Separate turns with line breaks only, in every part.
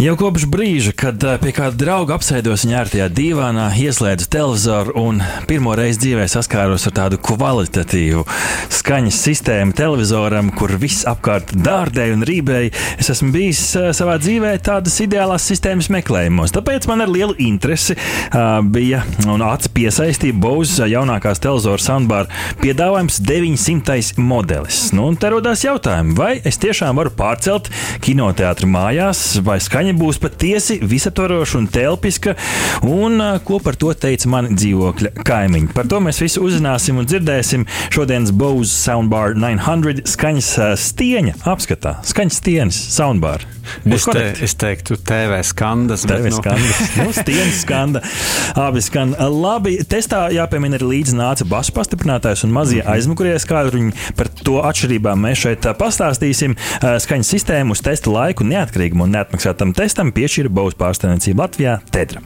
Jau kopš brīža, kad eh, pie kāda drauga apsēdos viņa ērtajā divānā, ieslēdzu televizoru un pirmo reizi dzīvē saskāros ar tādu kvalitatīvu skaņas sistēmu televizoram, kur viss apkārt dārdēja un rībēja, es esmu bijis eh, savā dzīvē tādas ideālās sistēmas meklējumos. Tāpēc man ar lielu interesi uh, bija un acis piesaistīja Bose jaunākās televizoru soundbar piedāvājums 900. modelis. Nu, un te rodās jautājumi, vai es tiešām varu pārcelt kinoteātru mājās vai skaņu Viņa būs patiesi visaptvaroša un telpiska, un ko par to teica mani dzīvokļa kaimiņi. Par to mēs visu uzzināsim un dzirdēsim šodienas Bose Soundbar 900 skaņas stieņa apskatā. Skaņas stieņas soundbar.
Es, te, es teiktu, TV skandas.
TV skandas. Nu, nu stieņas skanda. Abi skan labi. Testā jāpiemina arī līdzi nāca basu pastiprinātājs un mazie mhm. aizmukurie skaidruņi. Par to atšķirībām mēs šeit pastāstīsim. Skaņas sistēmu uz testa laiku neatkarīgam un neatmaksātam testam piešķīra Baudas pārstāvniecība Latvijā Tedra.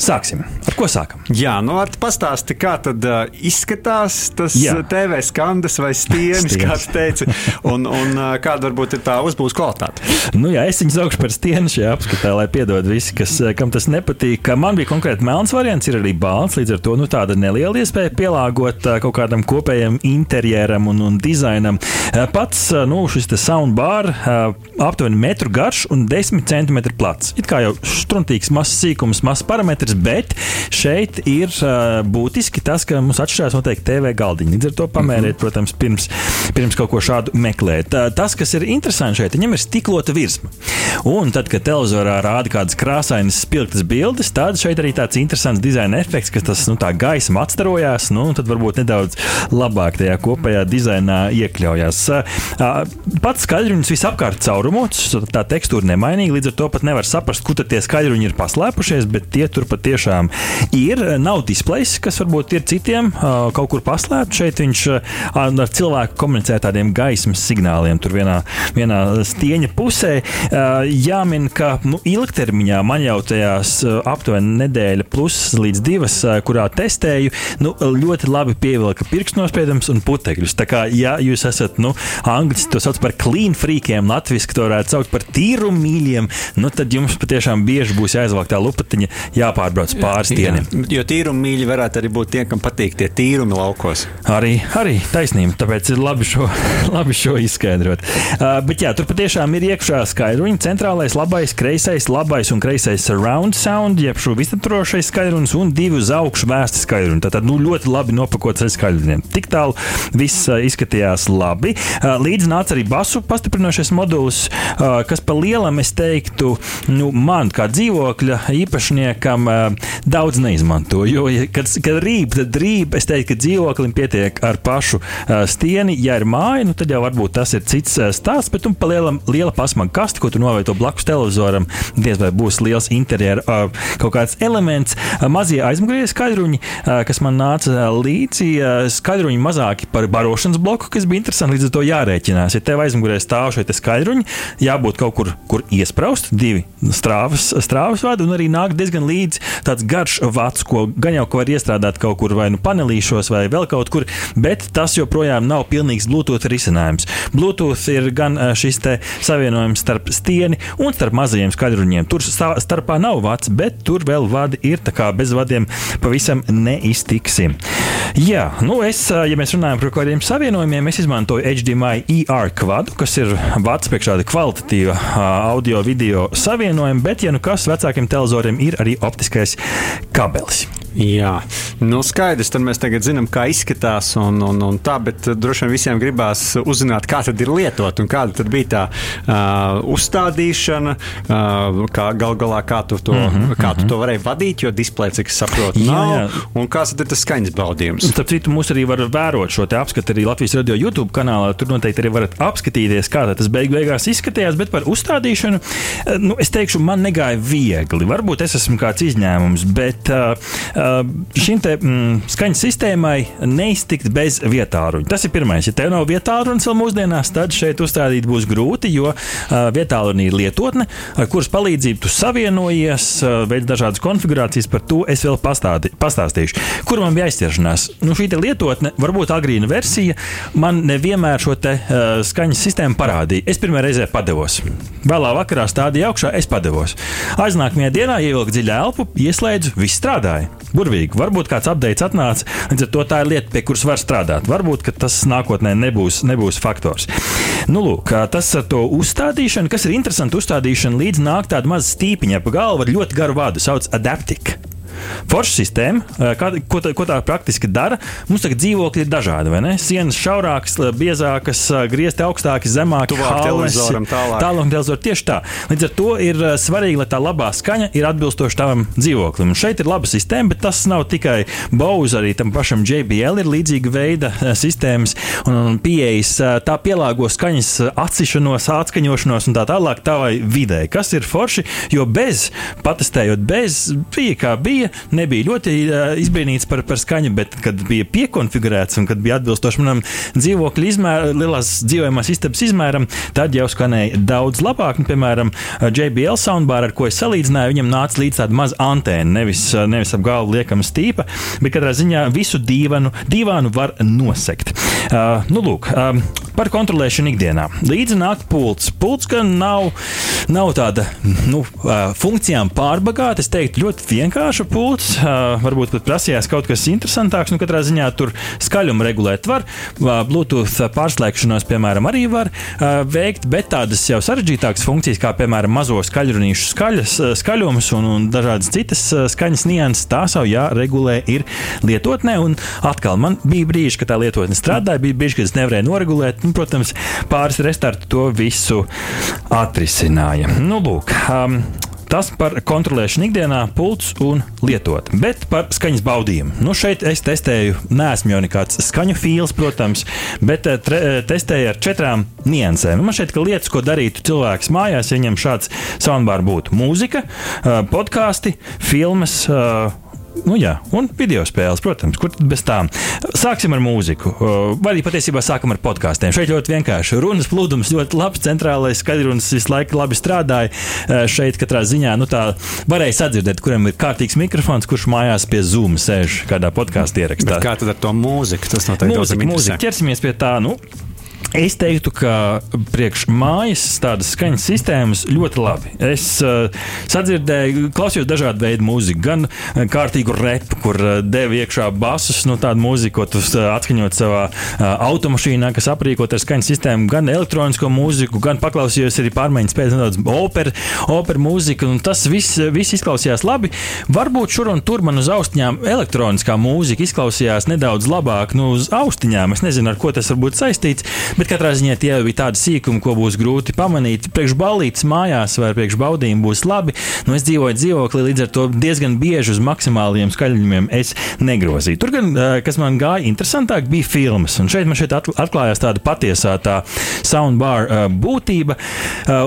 Sāksim. Ar ko sākam?
Jā, nu, pastāsti, kā tad uh, izskatās tas Jā. TV skandas vai stieņas, kā tu teici, un, un uh, kāda varbūt ir tā uzbūves kvalitāte.
Nu, jā, es viņu saukšu par stieņu šajā apskatā, lai piedod visi, kas, kam tas nepatīk. Man bija konkrēti melns variants, ir arī balts, līdz ar to nu, tāda neliela iespēja pielāgot uh, kaut kādam kopējam interjeram un, un dizainam. Uh, pats uh, nu, šis soundbar uh, aptuveni metru garš un 10 centimetru plats. It kā jau struntīgs mazs sīkums, mazs parametrs skaidrs, bet šeit ir uh, būtiski tas, ka mums atšķirās noteikti TV galdiņi. Līdz ar to pamēriet, mm -hmm. protams, pirms, pirms kaut ko šādu meklēt. Uh, tas, kas ir interesanti šeit, viņam ir stiklota virsma. Un tad, kad televizorā rāda kādas krāsainas, spilgtas bildes, tad šeit arī tāds interesants dizaina efekts, ka tas nu, tā gaisma atstarojās, nu, tad varbūt nedaudz labāk tajā kopējā dizainā iekļaujās. Uh, pats skaļrunis visapkārt caurumots, tā tekstūra nemainīga, līdz ar to pat nevar saprast, kur tie skaļruņi ir paslēpušies, bet tie turpat patiešām ir. Nav displejs, kas varbūt ir citiem kaut kur paslēpts. Šeit viņš ar cilvēku komunicē tādiem gaismas signāliem, tur vienā, vienā stieņa pusē. Jāmin, ka nu, ilgtermiņā man jau tajās aptuveni nedēļa plus līdz divas, kurā testēju, nu, ļoti labi pievilka pirkstnospiedums un putekļus. Tā kā, ja jūs esat, nu, angliski to sauc par clean freakiem, latviešu to varētu saukt par tīrumīļiem, nu, tad jums patiešām bieži būs jāizvelk tā lupatiņa, jāpār pārbrauc pāri stieniem.
Jo tīrumi mīļi varētu arī būt tie, kam patīk tie tīrumi laukos.
Arī, arī taisnība, tāpēc ir labi šo, labi šo izskaidrot. Uh, bet jā, tur patiešām ir iekšā skaidruņi, centrālais, labais, kreisais, labais un kreisais surround sound, jeb šo visaptvarošais skaidrunis un divi uz augšu vērsti skaidruņi. Tātad nu, ļoti labi nopakots ar skaidriem. Tik tālu viss izskatījās labi. Uh, līdz nāca arī basu pastiprinošais modulis, uh, kas pa lielam es teiktu, nu, man kā dzīvokļa īpašniekam daudz neizmanto. Jo, ja, kad, kad rīp, tad rīp. Es teiktu, ka dzīvoklim pietiek ar pašu uh, stieni. Ja ir māja, nu, tad jau varbūt tas ir cits uh, stāsts. Bet, un pa lielam, liela pasmaga kasta, ko tu novieto blakus televizoram, diez vai būs liels interjera kaut kāds elements. Mazie aizmugurēji skaidruņi, kas man nāca līdzi, skaidruņi mazāki par barošanas bloku, kas bija interesanti. Līdz ar to jārēķinās. Ja tev aizmugurē stāv šie skaidruņi, jābūt kaut kur, kur iespraust divi strāvas, strāvas vadi un arī nāk diezgan līdzi tāds garš vats, ko gan jau var iestrādāt kaut kur vai nu panelīšos vai vēl kaut kur, bet tas joprojām nav pilnīgs Bluetooth risinājums. Bluetooth ir gan šis savienojums starp stieni un starp mazajiem skaļruņiem. Tur starpā nav vats, bet tur vēl vadi ir, tā kā bez vadiem pavisam neiztiksim. Jā, nu es, ja mēs runājam par kādiem savienojumiem, es izmantoju HDMI ER kvadu, kas ir vats priekš tāda kvalitatīva audio video savienojuma, bet, ja nu kas vecākiem televizoriem ir arī optiskais kabelis.
Jā, nu skaidrs, tad mēs tagad zinām, kā izskatās un, un, un tā, bet droši vien visiem gribās uzzināt, kā tad ir lietot un kāda tad bija tā uh, uzstādīšana, uh, kā gal galā kā tu to, mm -hmm, kā tu to varēji vadīt, jo displejs, cik es saprotu, nav, jā, jā. un kāds tad ir tas skaņas baudījums.
Starp citu, mūs arī var vērot šo te apskatu arī Latvijas radio YouTube kanālā, tur noteikti arī varat apskatīties, kā tas beig beigās izskatījās, bet par uzstādīšanu, nu, es teikšu, man negāja viegli. Varbūt es esmu kāds izņēmums, bet uh, šim te mm, skaņas sistēmai neiztikt bez vietāluņa. Tas ir pirmais. Ja tev nav vietāluņa vēl mūsdienās, tad šeit uzstādīt būs grūti, jo uh, vietāluņa ir lietotne, ar kuras palīdzību tu savienojies, veids dažādas konfigurācijas. Par to es vēl pastādi, pastāstīšu. Kur man bija aizķeršanās? Nu, šī lietotne, varbūt agrīna versija, man nevienmēr šo te, uh, skaņas sistēmu parādīja. Es pirmā reize padevos. Vēlā vakarā stādīju augšā, es padevos. Aiznākamajā dienā ievilku dziļu elpu, ieslēdzu, viss strādāja. Burvīgi. Varbūt kāds updates atnāca, līdz ar to tā ir lieta, pie kuras var strādāt. Varbūt tas nākotnē nebūs, nebūs faktors. Nu, lūk, tas ar to uzstādīšanu, kas ir interesanti uzstādīšana, līdz nāk tāda maza stīpiņa pa galvu ar ļoti garu vārdu, sauc Adaptic. Forša sistēma, kā, ko, tā, ko tā praktiski dara. Mums tagad dzīvokļi ir dažādi, vai ne? Sienas šaurākas, biezākas, griezti augstāki, zemāki,
tuvāk televizoram, tālāk.
Tālāk televizoram tieši tā. Līdz ar to ir svarīgi, lai tā labā skaņa ir atbilstoša tavam dzīvoklim. Un šeit ir laba sistēma, bet tas nav tikai Bose, arī tam pašam JBL ir līdzīga veida sistēmas un, pieejas. Tā pielāgo skaņas atsišanos, atskaņošanos un tā tālāk tavai vidē, kas ir forši, jo bez, patestējot bez, bija kā bija, nebija ļoti izbrīnīts par, par skaņu, bet kad bija piekonfigurēts un kad bija atbilstoši manam dzīvokļa izmēram, lielās dzīvojamās istabas izmēram, tad jau skanēja daudz labāk. Un, piemēram, JBL soundbar, ar ko es salīdzināju, viņam nāca līdz tāda maza antēna, nevis, nevis ap galvu liekama stīpa, bet katrā ziņā visu dīvanu, dīvānu var nosegt. Uh, nu, lūk, um, par kontrolēšanu ikdienā. Līdzi nāk pults. Pults gan nav, nav tāda nu, funkcijām pārbagāta, es teiktu, ļoti vienkārša pults. Varbūt pat prasījās kaut kas interesantāks. Nu, katrā ziņā tur skaļumu regulēt var. Bluetooth pārslēgšanos, piemēram, arī var veikt, bet tādas jau sarežģītākas funkcijas, kā piemēram mazo skaļrunīšu skaļas, skaļums un, un dažādas citas skaņas nianses, tās jau jāregulē ir lietotnē. Un atkal man bija brīži, kad tā lietotne strādāja, bija brīži, kad es nevarēju noregulēt. Un, protams, pāris restartu to visu atrisināja. Nu, lūk, um, Tas par kontrolēšanu ikdienā, pults un lietot. Bet par skaņas baudījumu. Nu, šeit es testēju, neesmu jau nekāds skaņu fils, protams, bet tre, testēju ar četrām niansēm. Man šeit, ka lietas, ko darītu cilvēks mājās, ja viņam šāds soundbar būtu mūzika, podkāsti, filmas Nu, jā, un video spēles, protams, kur bez tām. Sāksim ar mūziku. Vai arī patiesībā sākam ar podkāstiem. Šeit ļoti vienkārši. Runas plūdums ļoti labs, centrālais skaļrunis visu laiku labi strādāja. Šeit katrā ziņā nu, tā varēja sadzirdēt, kuram ir kārtīgs mikrofons, kurš mājās pie Zoom sēž kādā podkāstu ierakstā.
Bet kā tad ar to mūziku? Tas noteikti ir
mūzika. mūzika. Ķersimies pie tā. Nu, Es teiktu, ka priekš mājas tādas skaņas sistēmas ļoti labi. Es uh, sadzirdēju, klausījos dažādu veidu mūziku, gan kārtīgu repu, kur uh, deva iekšā basus, nu, tādu mūziku, ko tu uh, atskaņot savā uh, automašīnā, kas aprīkot ar skaņas sistēmu, gan elektronisko mūziku, gan paklausījos arī pārmaiņas pēc nedaudz operu, operu mūziku, tas viss, viss izklausījās labi. Varbūt šur un tur man uz austiņām elektroniskā mūzika izklausījās nedaudz labāk, nu, uz austiņām. Es nezinu, ar ko tas var būt saistīts. Bet katrā ziņā tie jau bija tādi sīkumi, ko būs grūti pamanīt. Priekš balītas mājās vai priekš baudījuma būs labi. Nu, es dzīvoju dzīvoklī, līdz ar to diezgan bieži uz maksimāliem skaļumiem es negrozīju. Tur gan, kas man gāja interesantāk, bija filmas. Un šeit man šeit atklājās tāda patiesā tā soundbar būtība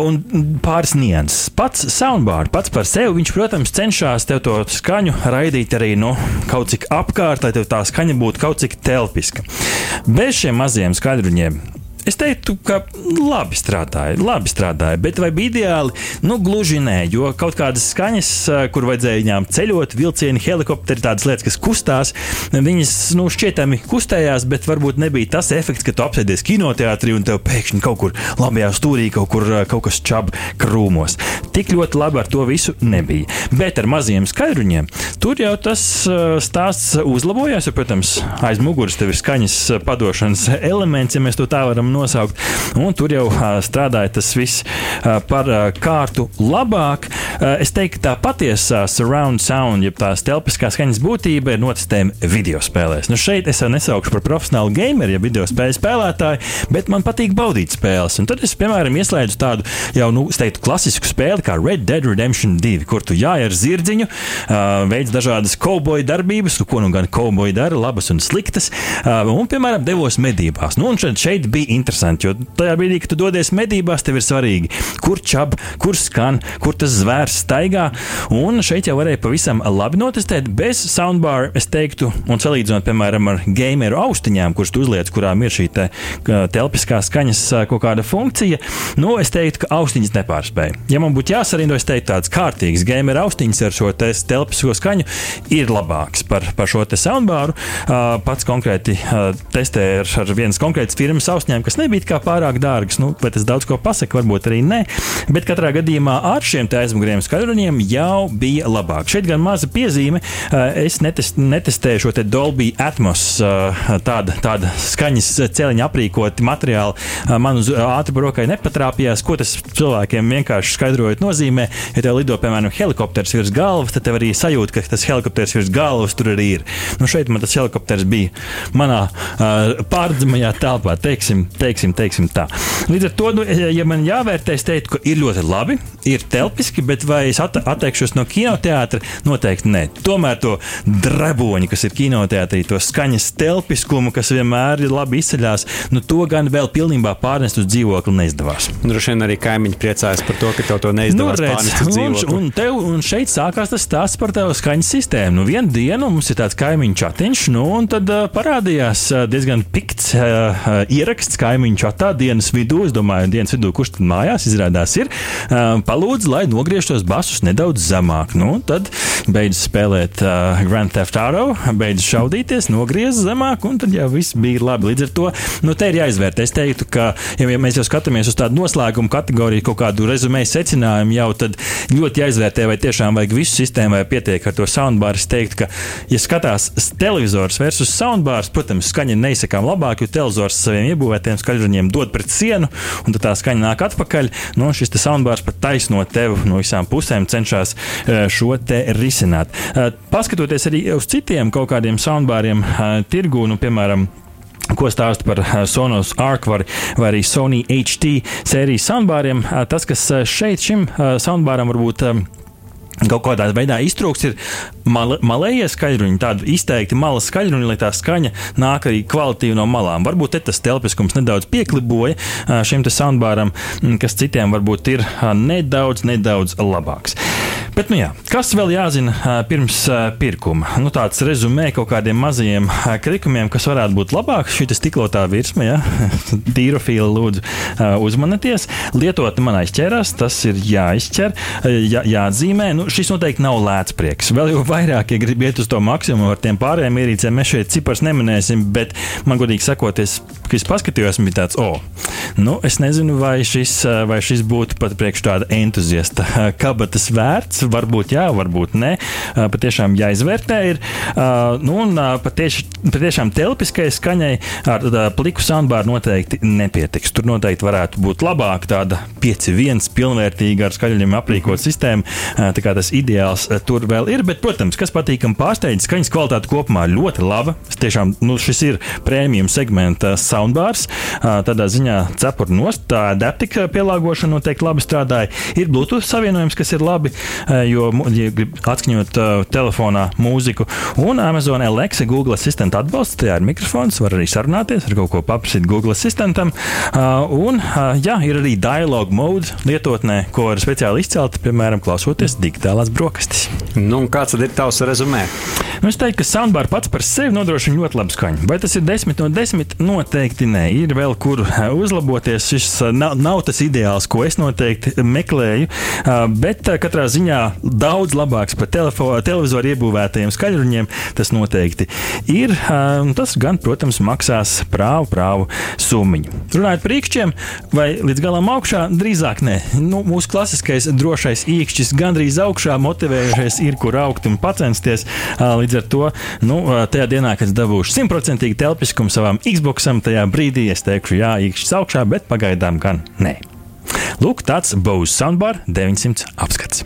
un pāris nianses. Pats soundbar pats par sevi, viņš, protams, cenšas tev to skaņu raidīt arī nu, kaut cik apkārt, lai tā skaņa būtu kaut cik telpiska. Bez šiem maziem skaļruņiem Es teiktu, ka labi strādāja, labi strādāja, bet vai bija ideāli? Nu, gluži nē, jo kaut kādas skaņas, kur vajadzēja viņām ceļot, vilcieni, helikopteri, tādas lietas, kas kustās, viņas nu, šķietami kustējās, bet varbūt nebija tas efekts, ka tu apsēdies kinoteātrī un tev pēkšņi kaut kur labajā stūrī kaut, kur, kaut kas čab krūmos. Tik ļoti labi ar to visu nebija. Bet ar maziem skaidruņiem tur jau tas stāsts uzlabojās, jo, protams, aiz muguras tev ir skaņas padošanas elements, ja mēs to tā varam nosaukt. Un tur jau strādāja tas viss par kārtu labāk. Es teiktu, ka tā patiesā surround sound, jeb tās telpiskā skaņas būtība ir notestējama video spēlēs. Nu šeit es jau nesaukšu par profesionālu gameru, ja video spēļu spēlētāju, bet man patīk baudīt spēles. Un tad es, piemēram, ieslēdzu tādu jau, nu, teiktu, klasisku spēli kā Red Dead Redemption 2, kur tu jāj ar zirdziņu, veids dažādas kauboju darbības, ko nu gan kauboji dara, labas un sliktas, un, piemēram, devos medībās. Nu, un šeit, šeit bija interesanti. Jo tajā brīdī, kad tu dodies medībās, tev ir svarīgi, kur čab, kur skan, kur tas zvērs staigā. Un šeit jau varēja pavisam labi notestēt bez soundbar, es teiktu, un salīdzinot, piemēram, ar gameru austiņām, kuras tu uzliec, kurām ir šī te, telpiskā skaņas kaut kāda funkcija. Nu, es teiktu, ka austiņas nepārspēja. Ja man būtu jāsarindo, es teiktu, tāds kārtīgs gameru austiņas ar šo te telpisko skaņu ir labāks par, par šo te soundbaru. Uh, pats konkrēti testēju ar, ar vienas konkrētas firmas austiņām, kas nebija kā pārāk dārgas. Nu, vai tas daudz ko pasaka, varbūt arī nē. Bet katrā gadījumā ar šiem aizmuguriem skaļruņiem jau bija labāk. Šeit gan maza piezīme. Es netest, netestēju šo Dolby Atmos tādu, tādu skaņas celiņu aprīkoti materiālu. Man uz ātri brokai nepatrāpījās, ko tas cilvēkiem vienkārši skaidrojot nozīmē. Ja tev lido, piemēram, helikopters virs galvas, tad tev arī sajūta, ka tas helikopters virs galvas tur arī ir. Nu, šeit man tas helikopters bija manā uh, pārdzimajā telpā, teiksim, teiksim, teiksim tā. Līdz ar to, nu, ja man jāvērtē, es teiktu, ka ir ļoti labi, ir telpiski, bet vai es att atteikšos no kinoteātra? Noteikti nē. Tomēr to draboņu, kas ir kinoteātrī, to skaņas telpiskumu, kas vienmēr ir labi izceļās, nu, to gan vēl pilnībā pārnest uz dzīvokli neizdevās.
Droši vien arī kaimiņi priecājas par to, ka tev to neizdevās nu, redz.
Un, un, tev, un šeit sākās tas stāsts par tavu skaņas sistēmu. Nu, vienu dienu mums ir tāds kaimiņu chatiņš, nu, un tad uh, parādījās uh, diezgan pikts uh, ieraksts kaimiņu chatā dienas vidū. Es domāju, dienas vidū, kurš tad mājās izrādās ir, palūdz, lai nogriež tos basus nedaudz zemāk. Nu, tad beidz spēlēt uh, Grand Theft Auto, beidz šaudīties, nogriez zemāk, un tad jau viss bija labi. Līdz ar to nu, te ir jāizvērtē. Es teiktu, ka, ja, ja mēs jau skatāmies uz tādu noslēgumu kategoriju, kaut kādu rezumēju secinājumu, jau tad ļoti jāizvērtē, vai tiešām vajag visu sistēmu, vai pietiek ar to soundbar. Es teiktu, ka, ja skatās televizors versus soundbars, protams, skaņa neizsakām labāk, jo televizors saviem iebūvētiem skaļruņiem dod pret sienu, un tā skaņa nāk atpakaļ. Nu, šis soundbars pat taisno tevi no visām pusēm cenšas eh, šo te risināt. Eh, paskatoties arī uz citiem kaut kādiem soundbāriem eh, tirgū, nu, piemēram, Ko stāsta par Sonos Arc vai, vai arī Sony HT sērijas soundbāriem? Tas, kas šeit šim soundbāram varbūt kaut kādā veidā iztrūks, ir mal, malējie skaļruņi, tādi izteikti malas skaļruņi, lai tā skaņa nāk arī kvalitīvi no malām. Varbūt tas telpiskums nedaudz piekliboja šim soundbāram, kas citiem varbūt ir nedaudz, nedaudz labāks. Bet, nu jā, kas vēl jāzina pirms pirkuma? Nu, tāds rezumē kaut kādiem maziem krikumiem, kas varētu būt labāk. Šī stiklotā virsma, ja tīrofīla lūdzu uzmanieties. Lietotne man aizķerās, tas ir jāizķer, jā, jāatzīmē. Nu, šis noteikti nav lēts prieks. Vēl jau vairāk, ja grib iet uz to maksimumu ar tiem pārējiem ierīcēm, mēs šeit cipars neminēsim, bet man godīgi sakoties, kad es paskatījos, bija tāds, o, oh, nu, es nezinu, vai šis, vai šis būtu pat priekš tāda entuziasta kabatas vērts varbūt jā, varbūt nē. Patiešām jāizvērtē ir. Nu, un patieši, patiešām telpiskai skaņai ar pliku soundbāru noteikti nepietiks. Tur noteikti varētu būt labāk tāda 5-1 pilnvērtīga ar skaļuļiem aprīkot sistēmu. Tā kā tas ideāls tur vēl ir, bet, protams, kas patīkam pārsteidz, skaņas kvalitāte kopumā ļoti laba. Tiešām, nu, šis ir prēmijum segmenta soundbārs. Tādā ziņā cepura nost, tā adaptika pielāgošana noteikti labi strādāja. Ir Bluetooth savienojums, kas ir labi. Eh, jo, ja atskaņot uh, telefonā mūziku, un Amazon Alexa Google Assistant atbalsts, tajā ir mikrofons, var arī sarunāties, ar kaut ko paprasīt Google Assistantam. Uh, un, uh, jā, ir arī dialogue mode lietotnē, ko var speciāli izcelt, piemēram, klausoties digitālās brokastis.
Nu, kāds tad ir tavs rezumē?
Nu, es teiktu, ka soundbar pats par sevi nodrošina ļoti labu skaņu. Vai tas ir 10 no 10? Noteikti nē. Ir vēl kur uzlaboties. Šis nav, nav tas ideāls, ko es noteikti meklēju, bet katrā ziņā daudz labāks par televizoru iebūvētajiem skaļruņiem. Tas noteikti ir. Tas gan, protams, maksās prāvu, prāvu summiņu. Runājot par īkšķiem, vai līdz galam augšā, drīzāk nē. Nu, mūsu klasiskais drošais īkšķis gandrīz augšā, motivējušies ir, kur augt un pacensties. Līdz ar to, nu, tajā dienā, kad es dabūšu simtprocentīgi telpiskumu savam Xboxam, tajā brīdī es teikšu, jā, īkšķis augšā, bet pagaidām gan nē. Lūk, tāds Bose Soundbar 900 apskats.